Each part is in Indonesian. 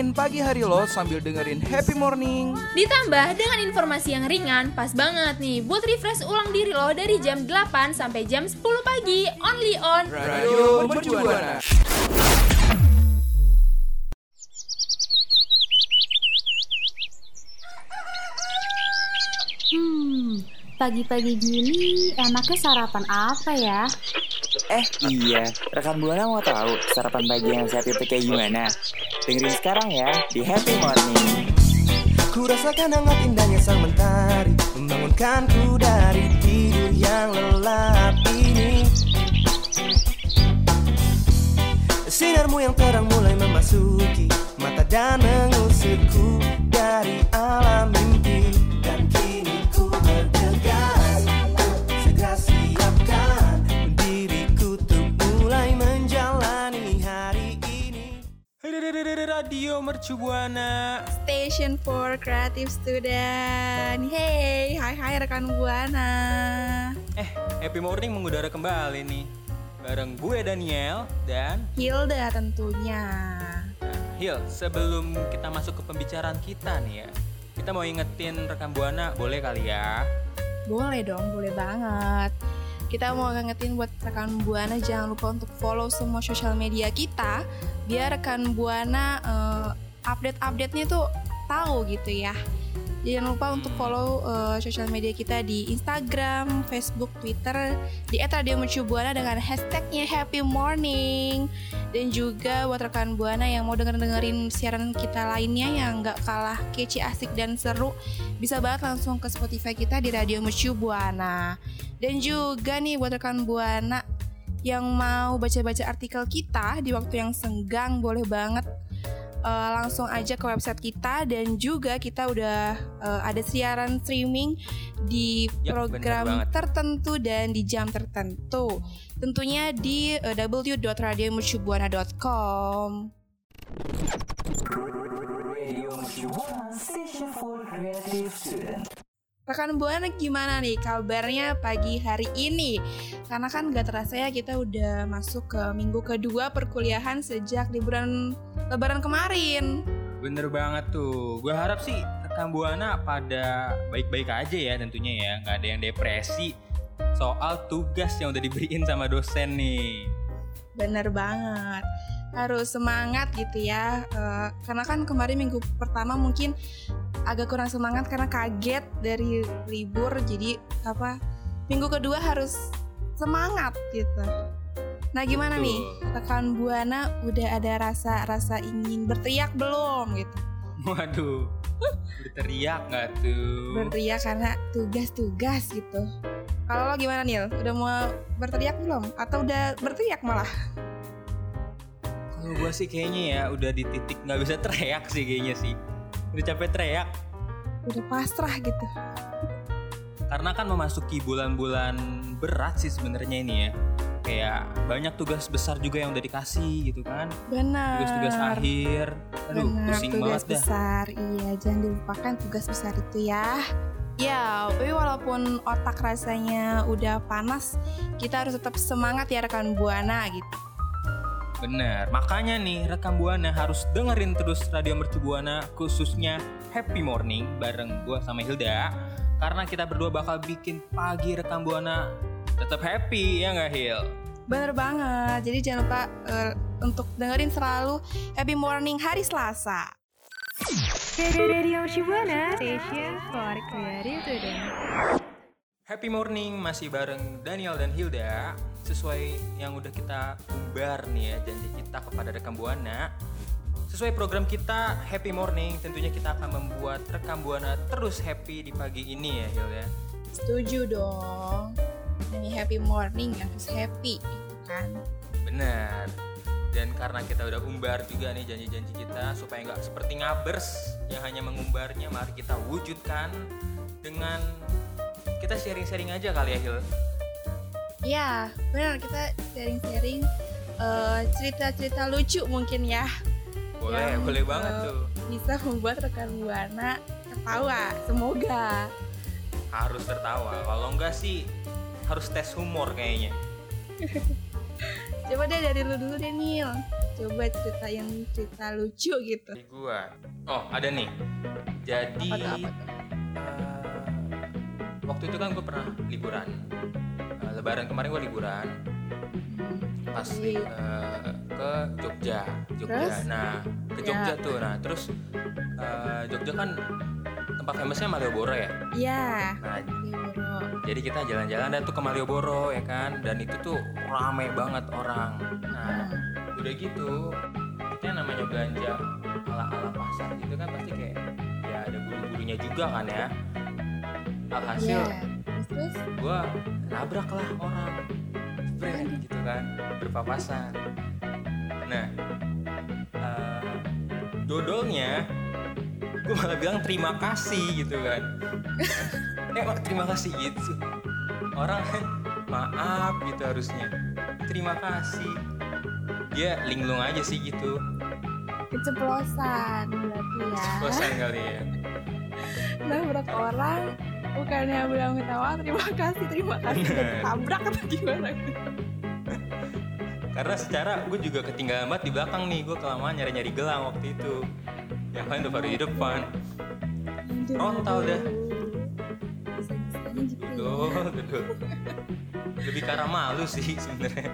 warnain pagi hari lo sambil dengerin happy morning. Ditambah dengan informasi yang ringan, pas banget nih buat refresh ulang diri lo dari jam 8 sampai jam 10 pagi, only on Radio Mercubuana. Hmm, pagi-pagi gini enaknya sarapan apa ya? Eh iya, rekan Buana mau tahu sarapan pagi yang sehat itu kayak gimana? Dengerin sekarang ya di Happy Morning. Ku rasakan hangat indahnya sang mentari Membangunkanku dari tidur yang lelap ini Sinarmu yang terang mulai memasuki Mata dan mengusirku dari alam Radio Mercubuana. Station for Creative Student. Hey, hai hai rekan Buana. Eh, Happy Morning mengudara kembali nih. Bareng gue Daniel dan Hilda tentunya. nah, Hil, sebelum kita masuk ke pembicaraan kita nih ya. Kita mau ingetin rekan Buana, boleh kali ya? Boleh dong, boleh banget. Kita mau ngingetin buat rekan Buana jangan lupa untuk follow semua sosial media kita biar rekan Buana eh, update-update-nya tuh tahu gitu ya. Jangan lupa untuk follow eh, sosial media kita di Instagram, Facebook, Twitter di @radiomercubuana dengan hashtagnya Happy Morning dan juga buat rekan Buana yang mau denger-dengerin siaran kita lainnya yang nggak kalah kece asik dan seru bisa banget langsung ke Spotify kita di Radio Mercu Buana. Dan juga nih buat rekan Buana yang mau baca-baca artikel kita di waktu yang senggang boleh banget eh, langsung aja ke website kita dan juga kita udah eh, ada siaran streaming di Yap, program tertentu dan di jam tertentu. Tentunya di eh, www.radiomercubuana.com. Rekan Buana gimana nih kabarnya pagi hari ini? Karena kan gak terasa ya kita udah masuk ke minggu kedua perkuliahan sejak liburan lebaran kemarin. Bener banget tuh. Gue harap sih rekan Buana pada baik-baik aja ya tentunya ya. Nggak ada yang depresi soal tugas yang udah diberiin sama dosen nih. Bener banget. Harus semangat gitu ya. Eh, karena kan kemarin minggu pertama mungkin agak kurang semangat karena kaget dari libur. Jadi apa? Minggu kedua harus semangat gitu. Nah gimana Betul. nih rekan buana udah ada rasa-rasa ingin berteriak belum gitu? Waduh, berteriak nggak tuh? Berteriak karena tugas-tugas gitu. Kalau lo gimana Nil? Udah mau berteriak belum? Atau udah berteriak malah? Kalau gue sih kayaknya ya udah di titik nggak bisa teriak sih kayaknya sih. Udah capek teriak. Udah pasrah gitu. Karena kan memasuki bulan-bulan berat sih sebenarnya ini ya. Kayak banyak tugas besar juga yang udah dikasih gitu kan. Benar. Tugas-tugas akhir. Aduh, Benar, pusing tugas banget dah. besar. Iya, jangan dilupakan tugas besar itu ya. Ya, tapi walaupun otak rasanya udah panas, kita harus tetap semangat ya rekan Buana gitu. Bener, makanya nih rekam Buana harus dengerin terus Radio Mercu Buana khususnya Happy Morning bareng gua sama Hilda karena kita berdua bakal bikin pagi rekam Buana tetap happy ya nggak Hil? Bener banget. Jadi jangan lupa eh, untuk dengerin selalu Happy Morning hari Selasa. Radio Shibuana Station for Creative Student. Happy Morning masih bareng Daniel dan Hilda sesuai yang udah kita umbar nih ya janji kita kepada rekam Buana. Sesuai program kita Happy Morning tentunya kita akan membuat rekam Buana terus happy di pagi ini ya Hilda. Setuju dong. Ini happy morning harus happy kan. Bener. Dan karena kita udah umbar juga nih janji-janji kita supaya nggak seperti ngabers yang hanya mengumbarnya, mari kita wujudkan dengan kita sharing-sharing aja kali ya Hil. Ya, benar kita sharing-sharing eh, cerita-cerita lucu mungkin ya Boleh, Yang, boleh banget eh, tuh. bisa membuat rekan buana tertawa. Semoga. Harus tertawa. Kalau enggak sih harus tes humor kayaknya. Coba deh dari lu dulu deh Nil. Coba ceritain cerita lucu gitu. Di gua. Oh, ada nih. Jadi Apa tuh, apa tuh? Waktu itu kan gue pernah liburan. Eh, lebaran kemarin gue liburan pas Oke. eh, ke Jogja. Jogja. Terus? Nah, ke Ya. Jogja tuh. Nah, terus eh, Jogja kan tempat famous-nya Malioboro ya. Iya. Nah, jadi kita jalan-jalan dan tuh ke Malioboro ya kan dan itu tuh rame banget orang. Nah, udah gitu kita namanya belanja ala-ala pasar gitu kan pasti kayak ya ada buru-burunya juga kan ya. Alhasil Iya. Terus? Terus. gua nabrak lah orang Jebret, gitu kan berpapasan. Nah eh, dodolnya gue malah bilang terima kasih gitu kan. Eh terima kasih gitu. Orang kan maaf gitu harusnya. Terima kasih. Dia linglung aja sih gitu. Keceplosan berarti ya. bosan kali ya. Nabrak orang bukannya bilang ketawa terima kasih terima kasih tabrak atau gimana karena secara gue juga ketinggalan banget di belakang nih gue kelamaan nyari-nyari gelang waktu itu yang lain udah baru di depan Frontal dah. Dodol. Lebih karena malu sih sebenarnya.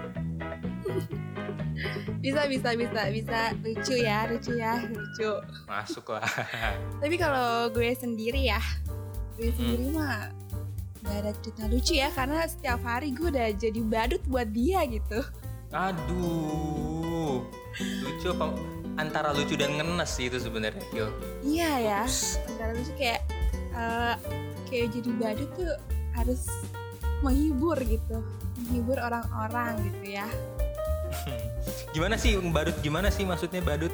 Bisa bisa bisa bisa lucu ya lucu ya lucu. Masuk lah. Tapi kalau gue sendiri ya, gue Hmm. sendiri mah gak ada cerita lucu ya karena setiap hari gue udah jadi badut buat dia gitu. Aduh. Lucu apa antara lucu dan ngenes sih itu sebenarnya, Gil. Iya ya, antara lucu kayak eh, kayak jadi badut tuh harus menghibur gitu, menghibur orang-orang gitu ya. Gimana sih badut gimana sih maksudnya badut?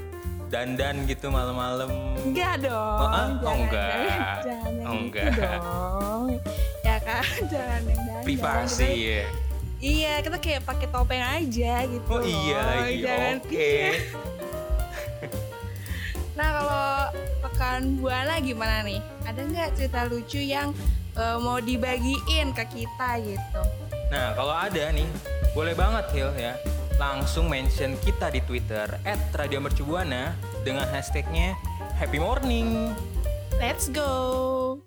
Dandan gitu malam-malam. Enggak dong. Oh, ah? Oh, jangan, enggak. Jangan, jangan Oh, gitu enggak. dong. Ya kan, jangan yang dandan. Privasi ya. Iya, kita kayak pakai topeng aja gitu. Oh iya lagi. Jangan- Oke. Iya. Nah kalau rekan Buana gimana nih? Ada nggak cerita lucu yang eh, mau dibagiin ke kita gitu? Nah, kalau ada nih, boleh banget Hil ya. Langsung mention kita di Twitter @radiomercubuana dengan hashtagnya Happy Morning. Let's go.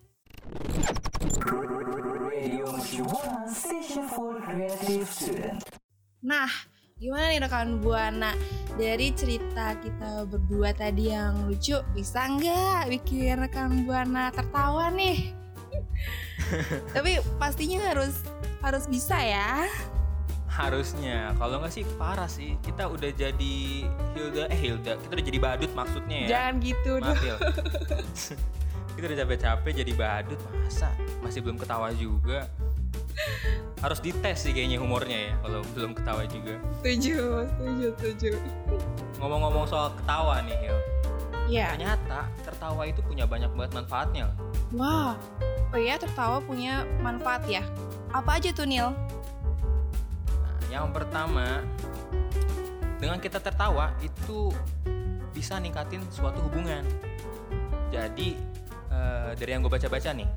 Nah, gimana nih rekan Buana? Dari cerita kita berdua tadi yang lucu, bisa nggak bikin rekan Buana tertawa nih? Tapi pastinya harus harus bisa ya. Harusnya, kalau nggak sih parah sih. Kita udah jadi Hilda, eh Hilda, kita udah jadi badut maksudnya ya. Jangan gitu Maaf dong. Kita udah capek-capek jadi badut, masa masih belum ketawa juga. Harus dites sih kayaknya humornya ya, kalau belum ketawa juga. Setuju, setuju, setuju. Ngomong-ngomong soal ketawa nih Hil, Iya. ternyata tertawa itu punya banyak banget manfaatnya. Wah. Oh iya, tertawa punya manfaat ya. Apa aja tuh, Nil? Yang pertama, dengan kita tertawa itu bisa ningkatin suatu hubungan. Jadi eh, dari yang gue baca-baca nih,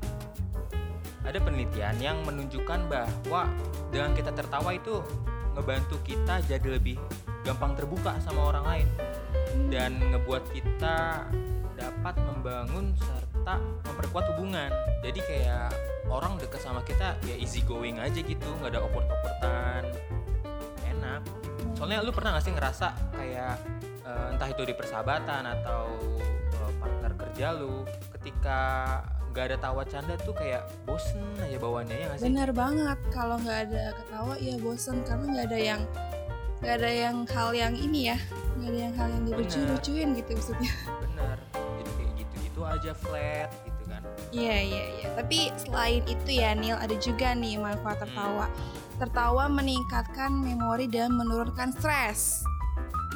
ada penelitian yang menunjukkan bahwa dengan kita tertawa itu ngebantu kita jadi lebih gampang terbuka sama orang lain dan ngebuat kita dapat membangun serta memperkuat hubungan. Jadi kayak orang deket sama kita ya easy going aja gitu, nggak ada awkward-awkwardan, Soalnya lu pernah gak sih ngerasa kayak eh, entah itu di persahabatan atau eh, partner kerja lu, ketika nggak ada tawa canda tuh kayak bosen aja bawaannya ya gak sih? Bener banget. Kalau nggak ada ketawa, ya bosen karena nggak ada yang nggak ada yang hal yang ini ya, nggak ada yang hal yang dilucu-lucuin gitu maksudnya. Bener. Jadi kayak gitu-gitu aja flat gitu kan. Iya iya iya. Tapi selain itu ya Nil ada juga nih manfaat Hmm. Tertawa. Meningkatkan memori dan menurunkan stres.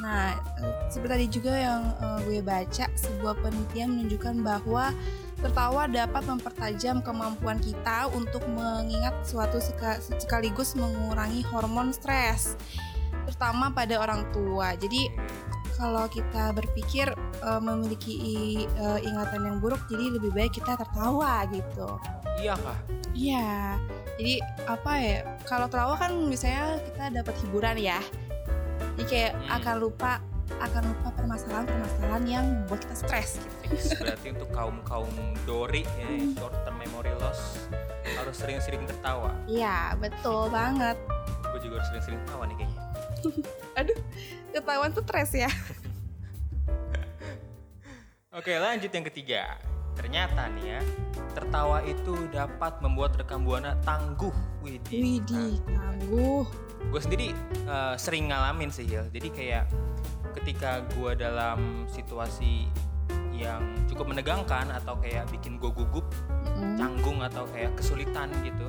Nah, eh, seperti tadi juga yang eh, gue baca, sebuah penelitian menunjukkan bahwa tertawa dapat mempertajam kemampuan kita untuk mengingat suatu seka- sekaligus mengurangi hormon stres, terutama pada orang tua. Jadi kalau kita berpikir eh, memiliki eh, ingatan yang buruk, jadi lebih baik kita tertawa gitu. Iya kah? Iya. Jadi apa ya? Kalau tertawa kan misalnya kita dapat hiburan ya. Jadi kayak Hmm. akan lupa akan lupa permasalahan-permasalahan yang membuat kita stres gitu. Fix. Berarti untuk kaum kaum Dori ya, short term memory loss harus sering-sering tertawa. Iya, betul banget. Gue juga harus sering-sering tertawa nih kayaknya. Aduh, ketahuan tuh stres ya. Oke lanjut yang ketiga. Ternyata nih ya, tertawa itu dapat membuat rekam buana tangguh. Widih. Widih, tangguh. gue sendiri eh, sering ngalamin sih Hil. Jadi kayak ketika gue dalam situasi yang cukup menegangkan atau kayak bikin gue gugup, Mm, canggung atau kayak kesulitan gitu,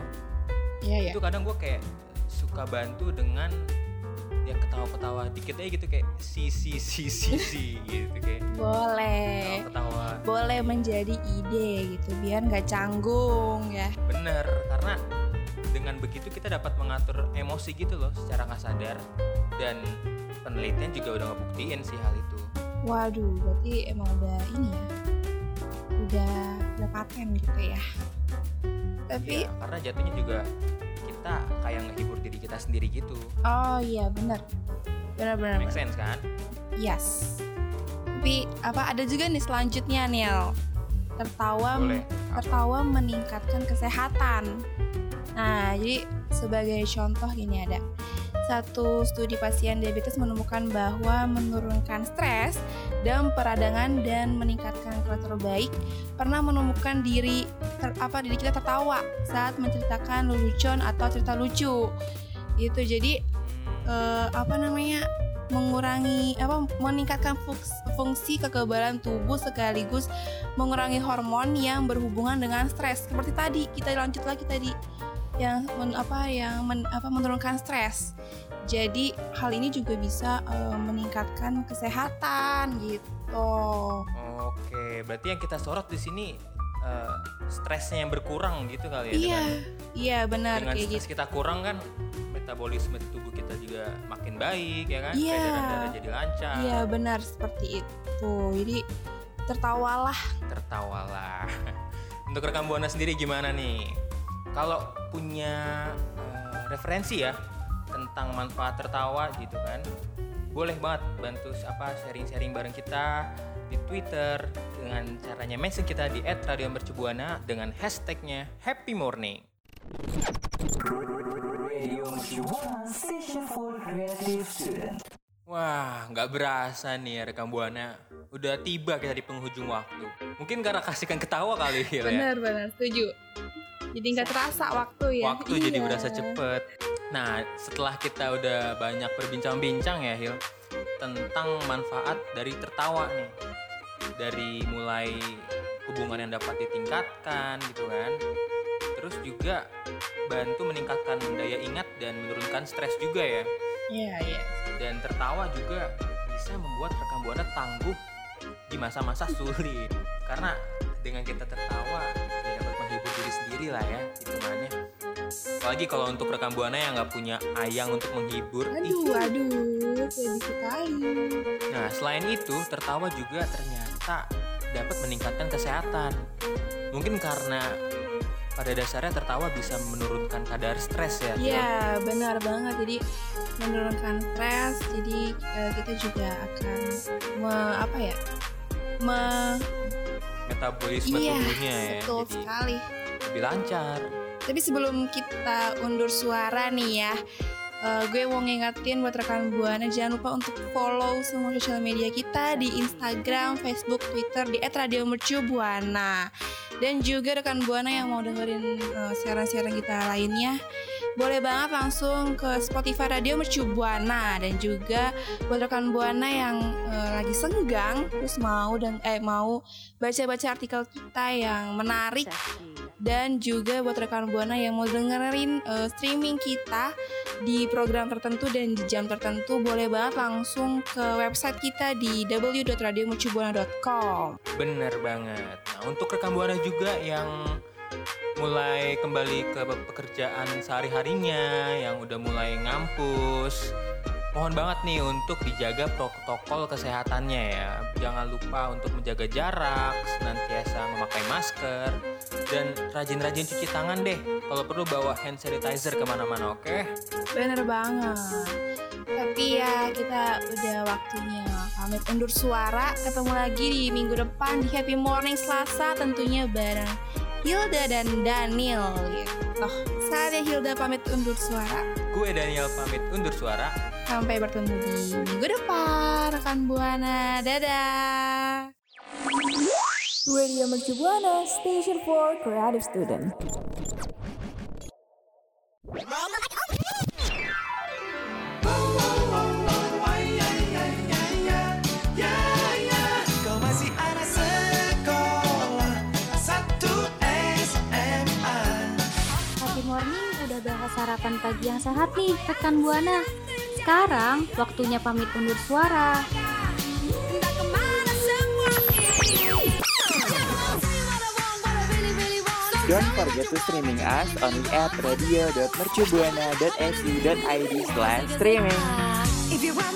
Iya, iya. itu kadang gue kayak suka bantu dengan ya ketawa-ketawa dikit aja gitu kayak si si si si si gitu kayak Boleh. ketawa Boleh menjadi ide gitu, biar nggak canggung ya. bener karena dengan begitu kita dapat mengatur emosi gitu loh secara nggak sadar dan penelitian juga udah ngebuktiin sih hal itu Waduh, berarti emang udah ini ya. Udah udah paten gitu ya. Tapi Ya, karena jatuhnya juga kita kayak ngehibur diri kita sendiri gitu oh iya benar. Benar-benar. make sense kan Yes. Tapi apa ada juga nih selanjutnya Niel. Tertawa boleh tertawa meningkatkan kesehatan. Nah, jadi sebagai contoh gini ada satu studi pasien diabetes menemukan bahwa menurunkan stres dan peradangan dan meningkatkan kolesterol baik pernah menemukan diri ter, apa diri kita tertawa saat menceritakan lelucon atau cerita lucu. Gitu jadi eh, apa namanya mengurangi apa meningkatkan funks- fungsi kekebalan tubuh sekaligus mengurangi hormon yang berhubungan dengan stres. Seperti tadi kita lanjut lagi tadi yang men- apa yang men- apa menurunkan stres. Jadi hal ini juga bisa eh, meningkatkan kesehatan gitu. Oke berarti yang kita sorot di sini eh, stresnya yang berkurang gitu kali ya iya iya benar dengan kayak stres gitu. kita kurang kan metabolisme tubuh kita juga makin baik ya kan? Iya. darah jadi lancar. Iya benar seperti itu. Jadi tertawalah. Tertawalah. Untuk rekam buana sendiri gimana nih? Kalau punya eh, referensi ya tentang manfaat tertawa gitu kan, boleh banget bantu apa sharing-sharing bareng kita di Twitter dengan caranya mention kita di @radiomercubuana dengan hashtagnya Happy Morning. Wah, nggak berasa nih ya rekam buana. Udah tiba kita di penghujung waktu. Mungkin karena kasihkan ketawa kali ya. benar benar setuju jadi nggak terasa waktu ya Waktu jadi Iya. berasa cepet. Nah, setelah kita udah banyak berbincang-bincang ya Hil tentang manfaat dari tertawa nih. Dari mulai hubungan yang dapat ditingkatkan gitu kan. Terus juga bantu meningkatkan daya ingat dan menurunkan stres juga ya. iya iya dan tertawa juga bisa membuat rekam buana tangguh di masa-masa sulit karena dengan kita tertawa sendiri lah ya hitungannya. Apalagi kalau untuk rekam buana yang nggak punya ayang untuk menghibur ih. aduh aduh sedih sekali. Nah selain itu tertawa juga ternyata dapat meningkatkan kesehatan. Mungkin karena pada dasarnya tertawa bisa menurunkan kadar stres ya Iya benar banget. Jadi menurunkan stres jadi eh, kita juga akan me, apa ya? Me, metabolisme iya tubuhnya ya betul jadi sekali lebih lancar. Tapi sebelum kita undur suara nih ya eh, gue mau ngingetin buat rekan buana jangan lupa untuk follow semua sosial media kita di Instagram, Facebook, Twitter di @radiomercubuana. Dan juga rekan buana yang mau dengerin eh, siaran-siaran kita lainnya boleh banget langsung ke Spotify Radio Mercu Buana. Dan juga buat rekan Buana yang eh, lagi senggang terus mau dan eh mau baca-baca artikel kita yang menarik dan juga buat rekan Buana yang mau dengerin eh, streaming kita di program tertentu dan di jam tertentu boleh banget langsung ke website kita di www.radiomercubuana.com. Bener banget. Nah, untuk rekan buana juga yang mulai kembali ke pekerjaan sehari-harinya, yang udah mulai ngampus, mohon banget nih untuk dijaga protokol kesehatannya ya. Jangan lupa untuk menjaga jarak, senantiasa memakai masker, dan rajin-rajin cuci tangan deh. Kalau perlu bawa hand sanitizer ke mana-mana, oke? Bener banget. Tapi ya kita udah waktunya pamit undur suara. Ketemu lagi di minggu depan di Happy Morning Selasa tentunya bareng Hilda dan Daniel gitu. Saatnya Hilda pamit undur suara. Gue Daniel pamit undur suara. Sampai bertemu di minggu depan rekan Buana. Dadah. Radio Mercu Buana, Station for Creative Student. Sarapan pagi yang sehat nih rekan Buana. Sekarang waktunya pamit undur suara. Don't forget to streaming us only at radio.mercubuana.su.id slash streaming.